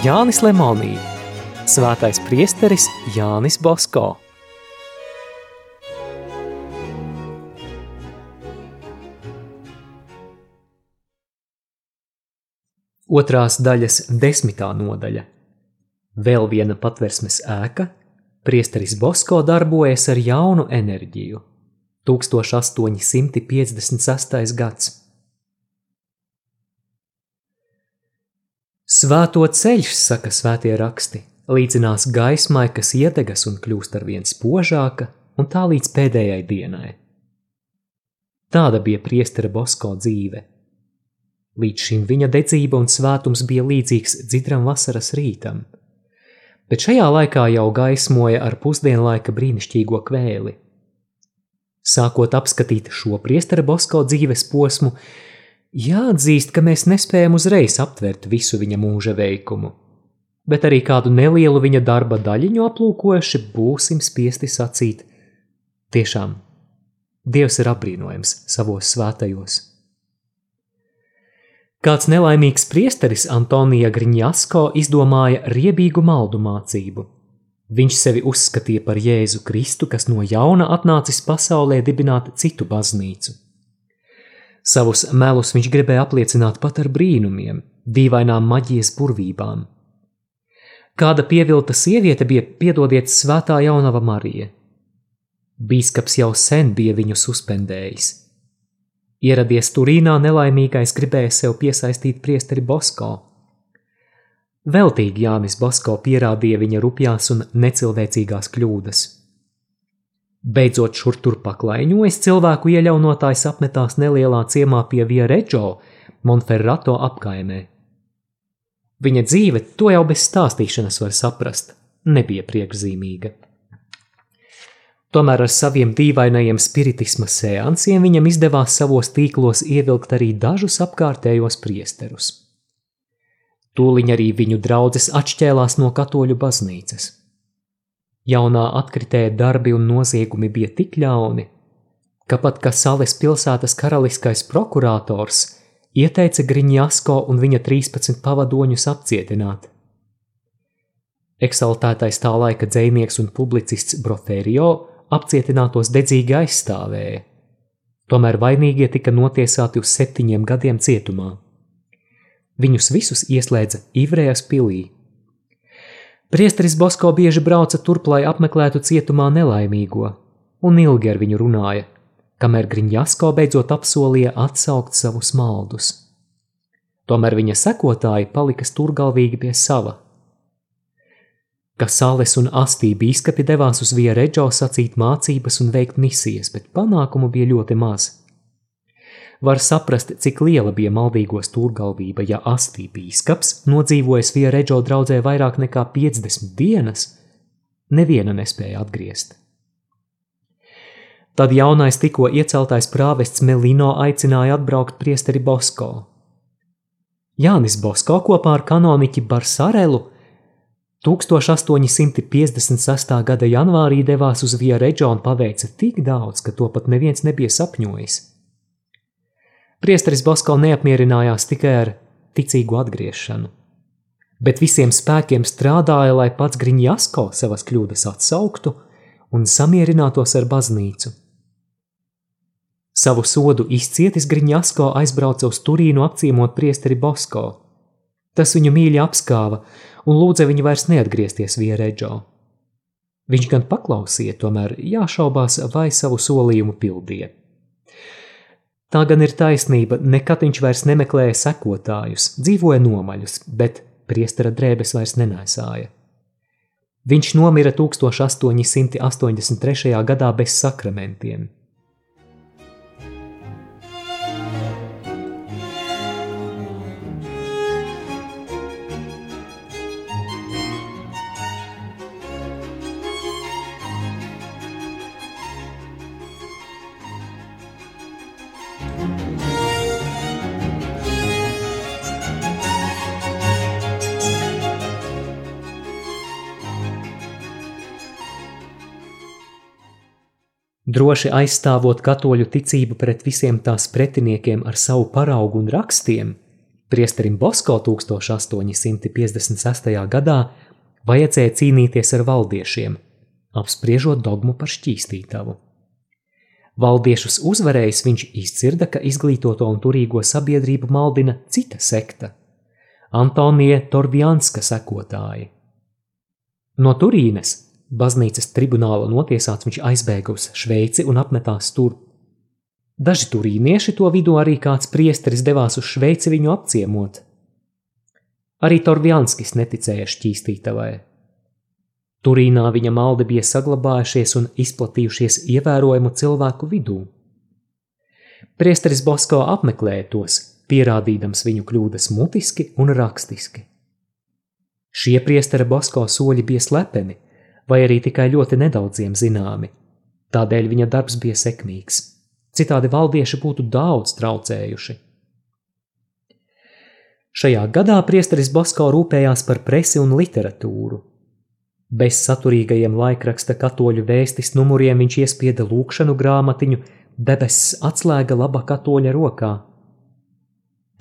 Jānis Lemonī, Svētais priesteris Jānis Bosko. Otrās daļas desmitā nodaļa. Vēl viena patversmes ēka, priesteris Bosko darbojas ar jaunu enerģiju. 1856. gads. Svēto ceļš, saka svētie raksti, līdzinās gaismai, kas iedegas un kļūst ar vien spožāka, un tā līdz pēdējai dienai. Tāda bija priestera Bosko dzīve. Līdz šim viņa dedzība un svētums bija līdzīgs dzidram vasaras rītam, bet šajā laikā jau gaismoja ar pusdienlaika brīnišķīgo kvēli. Sākot apskatīt šo priestera Bosko dzīves posmu, jāatzīst, ka mēs nespējam uzreiz aptvert visu viņa mūža veikumu, bet arī kādu nelielu viņa darba daļiņu aplūkojuši būsim spiesti sacīt: Tiešām, Dievs ir apbrīnojams savos svētajos. Kāds nelaimīgs priesteris Antonija Griņasko izdomāja riebīgu maldu mācību – Viņš sevi uzskatīja par Jēzu Kristu, kas no jauna atnācis pasaulē dibināt citu baznīcu. Savus melus viņš gribēja apliecināt pat ar brīnumiem, dīvainām maģijas burvībām. Kāda pievilta sieviete bija piedodiet svētā jaunava Marija. Bīskaps jau sen bija viņu suspendējis. Ieradies Turīnā nelaimīgais gribēja sev piesaistīt priesteri Bosko – Veltīgi Jānis Basko pierādīja viņa rupjās un necilvēcīgās kļūdas. Beidzot, šur tur paklaiņojas cilvēku ieļaunotājs apmetās nelielā ciemā pie Viereģo, Monferrato apkaimē. Viņa dzīve, to jau bez stāstīšanas var saprast, nebija priekšzīmīga. Tomēr ar saviem dīvainajiem spiritisma sēansiem viņam izdevās savos tīklos ievilkt arī dažus apkārtējos priesterus. Tūliņ arī viņu draudzes atšķēlās no katoļu baznīcas. Jaunā atkritēja darbi un noziegumi bija tik ļauni, ka pat Kasales pilsētas karaliskais prokurators ieteica Griņasko un viņa 13 pavadoņus apcietināt. Eksaltētais tā laika dzēnieks un publicists Broferio apcietinātos dedzīgi aizstāvēja, tomēr vainīgie tika notiesāti uz septiņiem gadiem cietumā. Viņus visus ieslēdza Ivrējas pilī. Priesteris Bosko bieži brauca turp, lai apmeklētu cietumā nelaimīgo, un ilgi ar viņu runāja, kamēr Griņjasko beidzot apsolīja atsaukt savus maldus. Tomēr viņa sekotāji palika stūrgalvīgi pie sava. Kasāles un Astī bīskapi devās uz Viereģo sacīt mācības un veikt misijas, bet panākumu bija ļoti maz – var saprast, cik liela bija maldīgo stūrgalvība, ja Astī bīskaps, nodzīvojis Viereģo draudzē vairāk nekā 50 dienas, neviena nespēja atgriezt. Tad jaunais tikko ieceltais prāvests Melino aicināja atbraukt priesteri Bosko. Jānis Bosko kopā ar kanoniķi Barsarelu 1856. gada janvārī devās uz Viereģo un paveica tik daudz, ka to pat neviens nebija sapņojis – Priesteris Bosko neapmierinājās tikai ar ticīgu atgriešanu, bet visiem spēkiem strādāja, lai pats Griņjasko savas kļūdas atsauktu un samierinātos ar baznīcu. Savu sodu izcietis Griņjasko aizbrauca uz Turīnu apciemot priesteri Bosko. Tas viņu mīļi apskāva un lūdza viņu vairs neatgriezties Viereģo. Viņš gan paklausīja, tomēr jāšaubās, vai savu solījumu pildīja. Tā gan ir taisnība, nekad viņš vairs nemeklēja sekotājus, dzīvoja nomaļus, bet priestera drēbes vairs nenēsāja. Viņš nomira 1883. gadā bez sakramentiem – droši aizstāvot katoļu ticību pret visiem tās pretiniekiem ar savu paraugu un rakstiem, Priesterim Bosko 1856. gadā vajadzēja cīnīties ar valdiešiem, apspriežot dogmu par šķīstītavu. Valdiešus uzvarējis viņš izcirda, ka izglītoto un turīgo sabiedrību maldina cita sekta - Antonija Torvianska sekotāji. No Turīnes baznīcas tribunāla notiesāts viņš aizbēga uz Šveici un apmetās tur. Daži turīnieši to vidū arī kāds priesteris devās uz Šveici viņu apciemot. Arī Torvianskis neticēja šķīstītavai. Turīnā viņa maldi bija saglabājušies un izplatījušies ievērojumu cilvēku vidū. Priesteris Bosko apmeklēja tos, pierādīdams viņu kļūdas mutiski un rakstiski. Šie priestera Bosko soļi bija slepeni, vai arī tikai ļoti nedaudziem zināmi, tādēļ viņa darbs bija sekmīgs. Citādi valdieši būtu daudz traucējuši. Šajā gadā priesteris Bosko rūpējās par presi un literatūru, Bez saturīgajiem laikraksta katoļu vēstis numuriem viņš iespieda lūkšanu grāmatiņu Debesis atslēga laba katoļa rokā.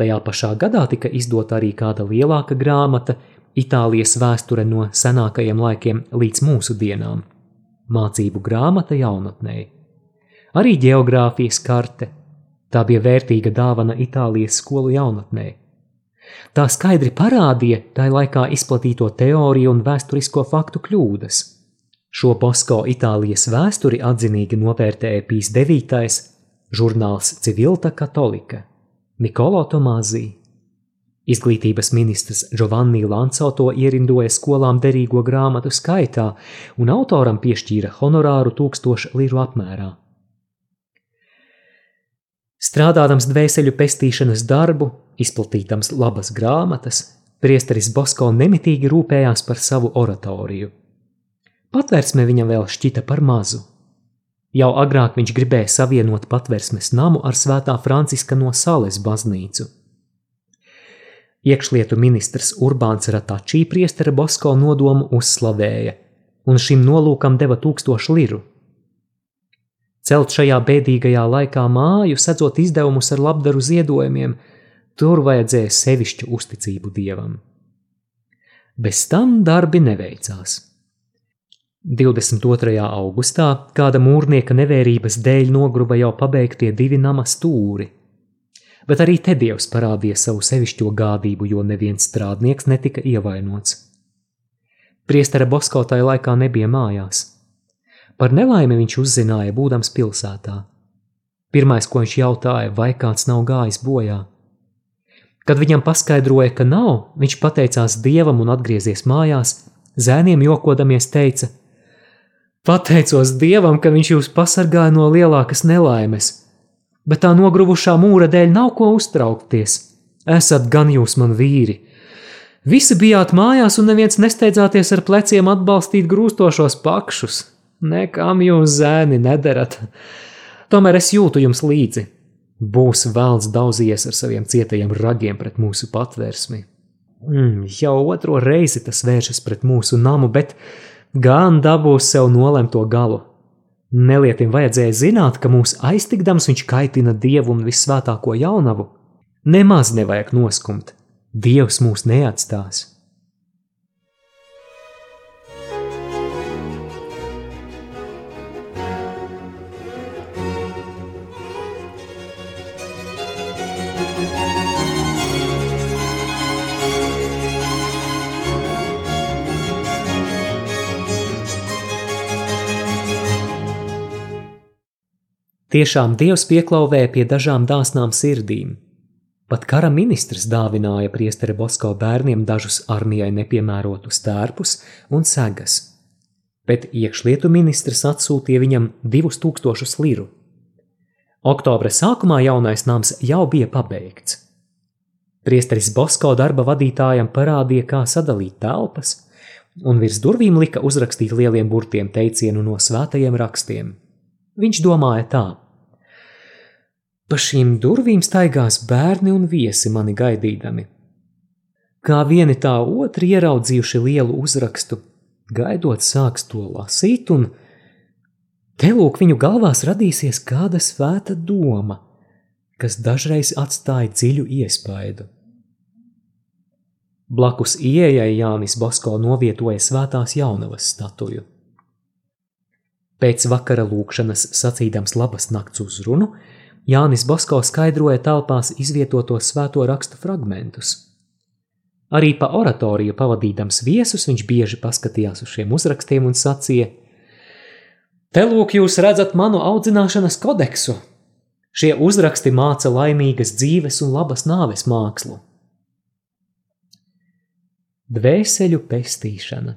Tajā pašā gadā tika izdota arī kāda lielāka grāmata Itālijas vēsture no senākajiem laikiem līdz mūsu dienām - mācību grāmata jaunatnē. Arī geogrāfijas karte. Tā bija vērtīga dāvana Itālijas skolu jaunatnē. Tā skaidri parādīja tai laikā izplatīto teoriju un vēsturisko faktu kļūdas. Šo Bosko Itālijas vēsturi atzinīgi novērtēja Pīs 9. žurnāls Civilta Katolika Nikolo Tomāzī. Izglītības ministrs Giovanni Lanco to ierindoja skolām derīgo grāmatu skaitā un autoram piešķīra honorāru tūkstošu liru apmērā. Strādādams dvēseļu pestīšanas darbu, izplatītams labas grāmatas, priesteris Bosko nemitīgi rūpējās par savu oratoriju. Patvērsme viņam vēl šķita par mazu. Jau agrāk viņš gribēja savienot patvērsmes namu ar svētā Franciska no Sales baznīcu. Iekšlietu ministrs Urbāns Ratačī priestera Bosko nodomu uzslavēja, un šim nolūkam deva tūkstošu liru. Celt šajā bēdīgajā laikā māju, sedzot izdevumus ar labdaru ziedojumiem, Tur vajadzēja sevišķu uzticību dievam. Bez tam darbi neveicās. 22. augustā kāda mūrnieka nevērības dēļ nogruba jau pabeigtie divi nama stūri, bet arī te dievs parādīja savu sevišķo gādību, jo neviens strādnieks netika ievainots. Priestera Bosko tajā laikā nebija mājās. Par nelaimi viņš uzzināja, būdams pilsētā. Pirmais, ko viņš jautāja, vai kāds nav gājis bojā. Kad viņam paskaidroja, ka nav, viņš pateicās dievam un atgriezies mājās, zēniem jokodamies teica: Pateicos dievam, ka viņš jūs pasargāja no lielākas nelaimes, bet tā nogruvušā mūra dēļ nav ko uztraukties. Esat gan jūs man vīri! Visi bijāt mājās, un neviens nesteidzāties ar pleciem atbalstīt grūstošos pakšus. Nekam jūs zēni nedarat. Tomēr es jūtu jums līdzi, Būs vēlns daudzījies ar saviem cietajiem ragiem pret mūsu patvērsmi. Mm, jau otro reizi tas vēršas pret mūsu namu, bet gan dabūs sev nolemto galu. Nelietim vajadzēja zināt, ka mūs aiztikdams viņš kaitina dievu un visvētāko jaunavu. Nemaz nevajag noskumt. Dievs mūs neatstās. Tiešām Dievs pieklauvēja pie dažām dāsnām sirdīm. Pat kara ministrs dāvināja priesteri Bosko bērniem dažus armijai nepiemērotus tērpus un segas, bet iekšlietu ministrs atsūtīja viņam divus tūkstošus liru. Oktobra sākumā jaunais nams jau bija pabeigts. Priesteris Bosko darba vadītājam parādīja, kā sadalīt telpas, un virs durvīm lika uzrakstīt lieliem burtiem teicienu no svētajiem rakstiem – Viņš domāja tā: Pa šīm durvīm staigās bērni un viesi mani gaidīdami. Kā vieni tā otri ieraudzījuši lielu uzrakstu, gaidot sāks to lasīt, un te lūk viņu galvās radīsies kāda svēta doma, kas dažreiz atstāja dziļu iespaidu. Blakus ieejai Jānis Bosko novietoja svētās jaunavas statuju. Pēc vakara lūkšanas sacīdams labas nakts uzrunu, Jānis Bosko skaidroja telpās izvietotos svēto rakstu fragmentus. Arī pa oratoriju pavadīdams viesus viņš bieži paskatījās uz šiem uzrakstiem un sacīja: Te lūk, jūs redzat manu audzināšanas kodeksu. Šie uzraksti māca laimīgas dzīves un labas nāves mākslu. Dvēseļu pestīšana.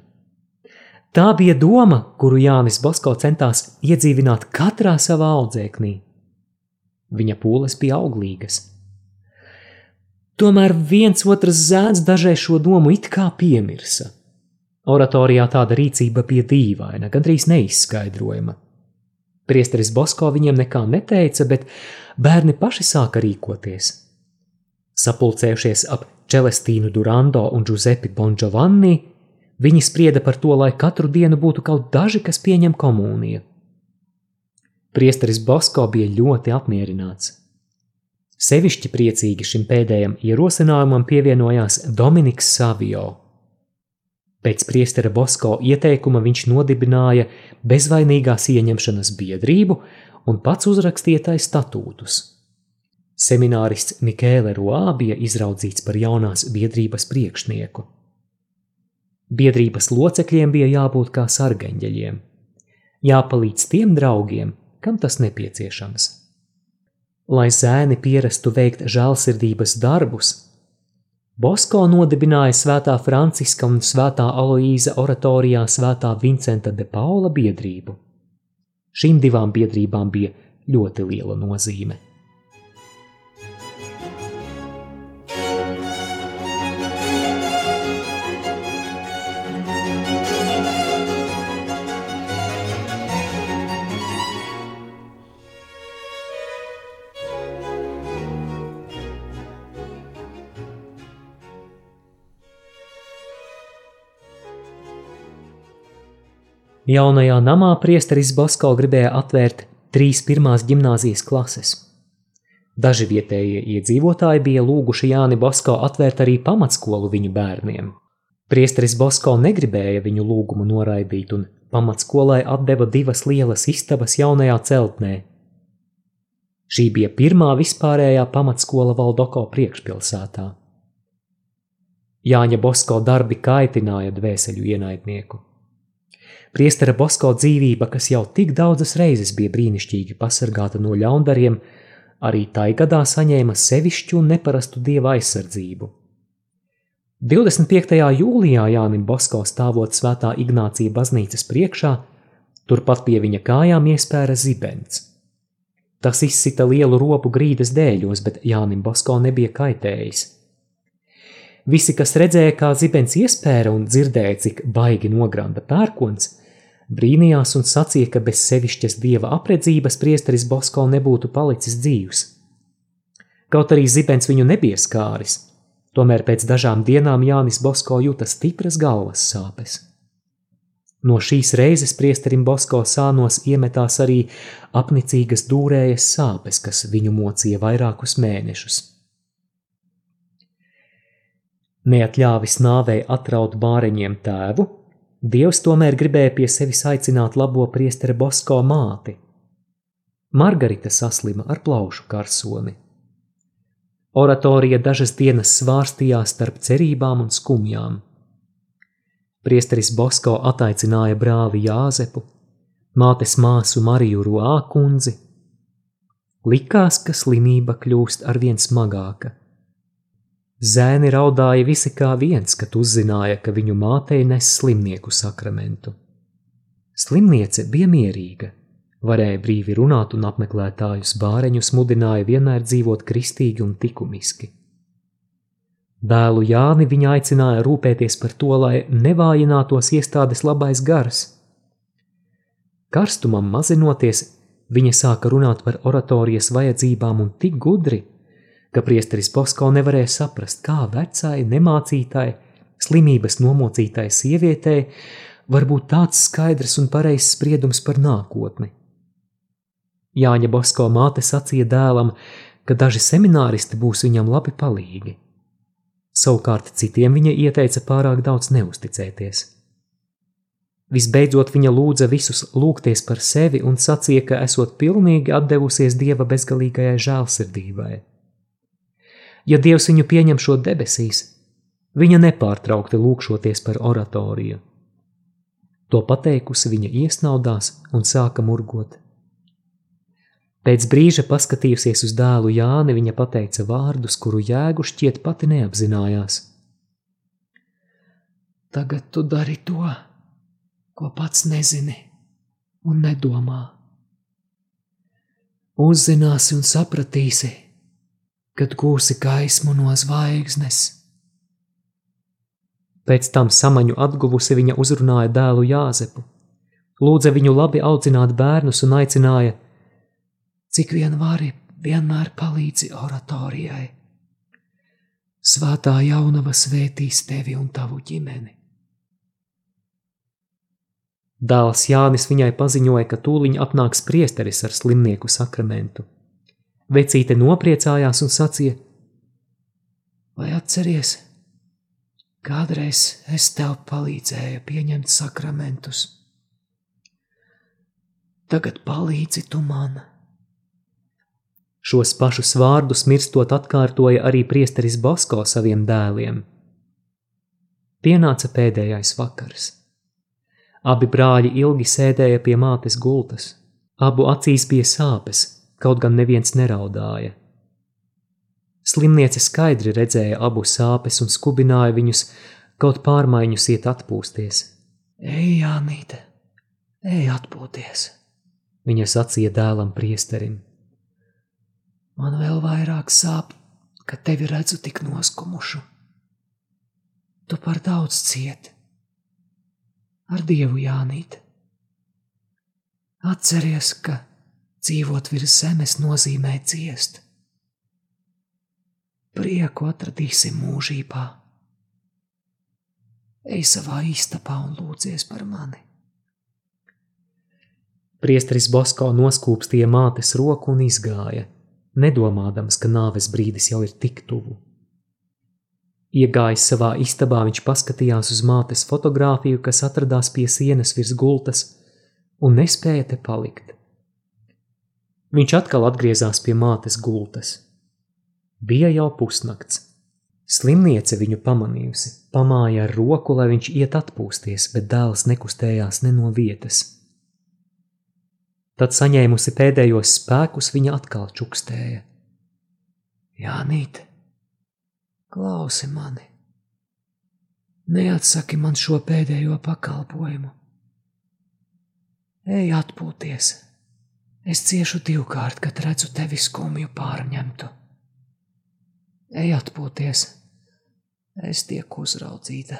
Tā bija doma, kuru Jānis Bosko centās iedzīvināt katrā savā audzēknī. Viņa pūles bija auglīgas. Tomēr viens otrs zēns dažreiz šo domu it kā piemirsa. Oratorijā tāda rīcība bija dīvaina, gandrīz neizskaidrojama. Priesteris Bosko viņiem nekā neteica, bet bērni paši sāka rīkoties. Sapulcējušies ap Čelestīnu Durando un Giuseppe Bongiovanni, viņi sprieda par to, lai katru dienu būtu kaut daži, kas pieņem komuniju. Priesteris Bosko bija ļoti apmierināts. Sevišķi priecīgi šim pēdējam ierosinājumam pievienojās Dominiks Savio, Pēc priestera Bosko ieteikuma viņš nodibināja bezvainīgās ieņemšanas biedrību un pats uzrakstīja tai statūtus. Seminārists Mikēle Roā bija izraudzīts par jaunās biedrības priekšnieku. Biedrības locekļiem bija jābūt kā sargeņģeļiem, jāpalīdz tiem draugiem, kam tas nepieciešams. Lai zēni pierastu veikt žēlsirdības darbus, Bosko nodibināja Svētā Franciska un Svētā Aloīza oratorijā Svētā Vincenta de Paula biedrību. Šīm divām biedrībām bija ļoti liela nozīme. Jaunajā namā priesteris Bosko gribēja atvērt trīs pirmās gimnāzijas klases. Daži vietējie iedzīvotāji bija lūguši Jāni Bosko atvērt arī pamatskolu viņu bērniem. Priesteris Bosko negribēja viņu lūgumu noraidīt un pamatskolai atdeva divas lielas istabas jaunajā celtnē. Šī bija pirmā vispārējā pamatskola Valdoko priekšpilsētā. Jāņa Bosko darbi kaitināja dvēseļu ienaidnieku. Priestera Bosko dzīvība, kas jau tik daudzas reizes bija brīnišķīgi pasargāta no ļaundariem, arī tai gadā saņēma sevišķu un neparastu dieva aizsardzību. 25. jūlijā Jānim Bosko stāvot svētā Ignācija baznīcas priekšā, turpat pie viņa kājām iespēra zibens. Tas izsita lielu ropu grīdas dēļos, bet Jānim Bosko nebija kaitējis. Visi, kas redzēja, kā zibens iespēra un dzirdēja, cik baigi nogranda pērkons, brīnījās un sacīja, ka bez sevišķas dieva apredzības priesteris Bosko nebūtu palicis dzīvs. Kaut arī zibens viņu nebija skāris, tomēr pēc dažām dienām Jānis Bosko jūta stipras galvas sāpes. No šīs reizes priesterim Bosko sānos iemetās arī apnicīgas dūrējas sāpes, kas viņu mocīja vairākus mēnešus. Neatļāvis nāvei atraut bāreņiem tēvu, Dievs tomēr gribēja pie sevis aicināt labo priestera Bosko māti. Margarita saslima ar plaušu karsoni. Oratorija dažas dienas svārstījās starp cerībām un skumjām. Priesteris Bosko ataicināja brāli Jāzepu, mātes māsu Mariju Ruā kundzi. Likās, ka slimība kļūst arvien smagāka. Zēni raudāja visi kā viens, kad uzzināja, ka viņu mātei nes slimnieku sakramentu. Slimniece bija mierīga, varēja brīvi runāt un apmeklētājus bāreņus mudināja vienmēr dzīvot kristīgi un likumiski. Dēlu Jāni viņa aicināja rūpēties par to, lai nevājinātos iestādes labais gars. Karstumam mazinoties, viņa sāka runāt par oratorijas vajadzībām un tik gudri, ka priesteris Bosko nevarēja saprast, kā vecai, nemācītai, slimības nomocītai sievietei var būt tāds skaidrs un pareizs spriedums par nākotni. Jāņa Bosko māte sacīja dēlam, ka daži semināristi būs viņam labi palīgi. Savukārt citiem viņa ieteica pārāk daudz neusticēties. Visbeidzot, viņa lūdza visus lūgties par sevi un sacīja, ka esot pilnīgi atdevusies Dieva bezgalīgajai žēlsirdībai. Ja Dievs viņu pieņem šo debesīs, viņa nepārtraukti lūkšoties par oratoriju. To pateikusi, viņa iesnaudās un sāka murgot. Pēc brīža paskatījusies uz dēlu Jāni, viņa pateica vārdus, kuru jēgu šķiet pati neapzinājās. Tagad tu dari to, ko pats nezini un nedomā. Uzzināsi un sapratīsi, kad gūsi gaismu no zvaigznes. Pēc tam samaņu atguvusi viņa uzrunāja dēlu Jāzepu, lūdza viņu labi audzināt bērnus un aicināja, cik vien vari, vienmēr palīdzi oratorijai. Svētā jaunava svētīs tevi un tavu ģimeni. Dēls Jānis viņai paziņoja, ka tūliņ atnāks priesteris ar slimnieku sakramentu. Vecīte nopriecājās un sacīja: Vai atceries, kādreiz es tev palīdzēju pieņemt sakramentus? Tagad palīdzi tu man. Šos pašus vārdus mirstot atkārtoja arī priesteris Basko saviem dēliem. Pienāca pēdējais vakars. Abi brāļi ilgi sēdēja pie mātes gultas. Abu acīs bija sāpes, kaut gan neviens neraudāja. Slimniece skaidri redzēja abu sāpes un skubināja viņus kaut pārmaiņus iet atpūsties. Ej, Jānīte, ej atpūties, viņa sacīja dēlam priesterim. Man vēl vairāk sāp, ka tevi redzu tik noskumušu. Tu par daudz cieti ar Dievu Jānīt. Atceries, ka dzīvot virs zemes nozīmē ciest. Prieku atradīsim mūžībā. Ej savā istabā un lūdzies par mani. Priesteris Bosko noskūpstīja mātes roku un izgāja, nedomādams, ka nāves brīdis jau ir tik tuvu. Iegājis savā istabā, viņš paskatījās uz mātes fotografiju, kas atradās pie sienas virs gultas, un nespēja te palikt. Viņš atkal atgriezās pie mātes gultas. Bija jau pusnakts. Slimniece viņu pamanījusi, pamāja ar roku, lai viņš iet atpūsties, bet dēls nekustējās ne no vietas. Tad saņēmusi pēdējos spēkus, viņa atkal čukstēja. Jānīt, Klausi mani, neatsaki man šo pēdējo pakalpojumu. Ej, atpūties! Es ciešu divkārt, kad redzu tevi skumju pārņemtu. Ej, atpūties! Es tieku uzraudzīta.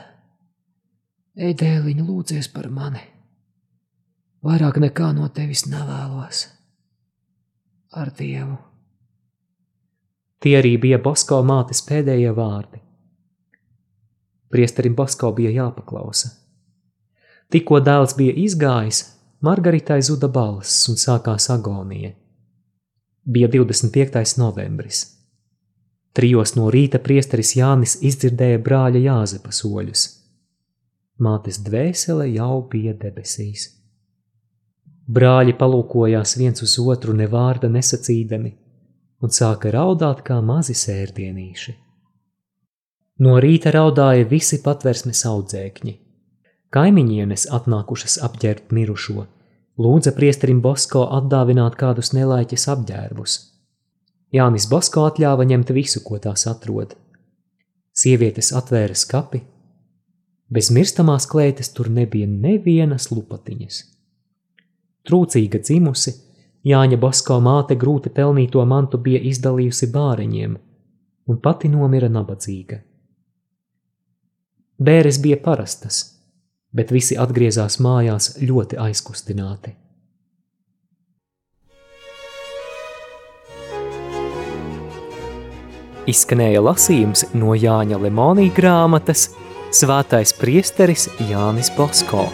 Ej, dēliņ, lūdzies par mani. Vairāk nekā no tevis nevēlos. Ar Dievu! Tie arī bija Bosko mātes pēdējie vārdi. Priesterim Bosko bija jāpaklausa. Tikko dēls bija izgājis, Margaritai zuda balss un sākās agonija. Bija 25. novembris. Trijos no rīta priesteris Jānis izdzirdēja brāļa Jāzepa soļus. Mātes dvēsele jau bija debesīs. Brāļi palūkojās viens uz otru ne vārda nesacīdami, un sāka raudāt kā mazi sērdienīši. No rīta raudāja visi patversmes audzēkņi. Kaimiņienes atnākušas apģērbt mirušo, lūdza priesterim Bosko atdāvināt kādus nelaiķes apģērbus. Jānis Bosko atļāva ņemt visu, ko tās atrod. Sievietes atvēra skapi, bez mirstamās kleitas tur nebija nevienas lupatiņas. Trūcīga dzimusi, Jāņa Basko māte grūti pelnīto mantu bija izdalījusi bāriņiem, un pati nomira nabadzīga. Bēres bija parastas, bet visi atgriezās mājās ļoti aizkustināti. Izskanēja lasījums no Jāņa Lemonija grāmatas Svētais priesteris Jānis Basko.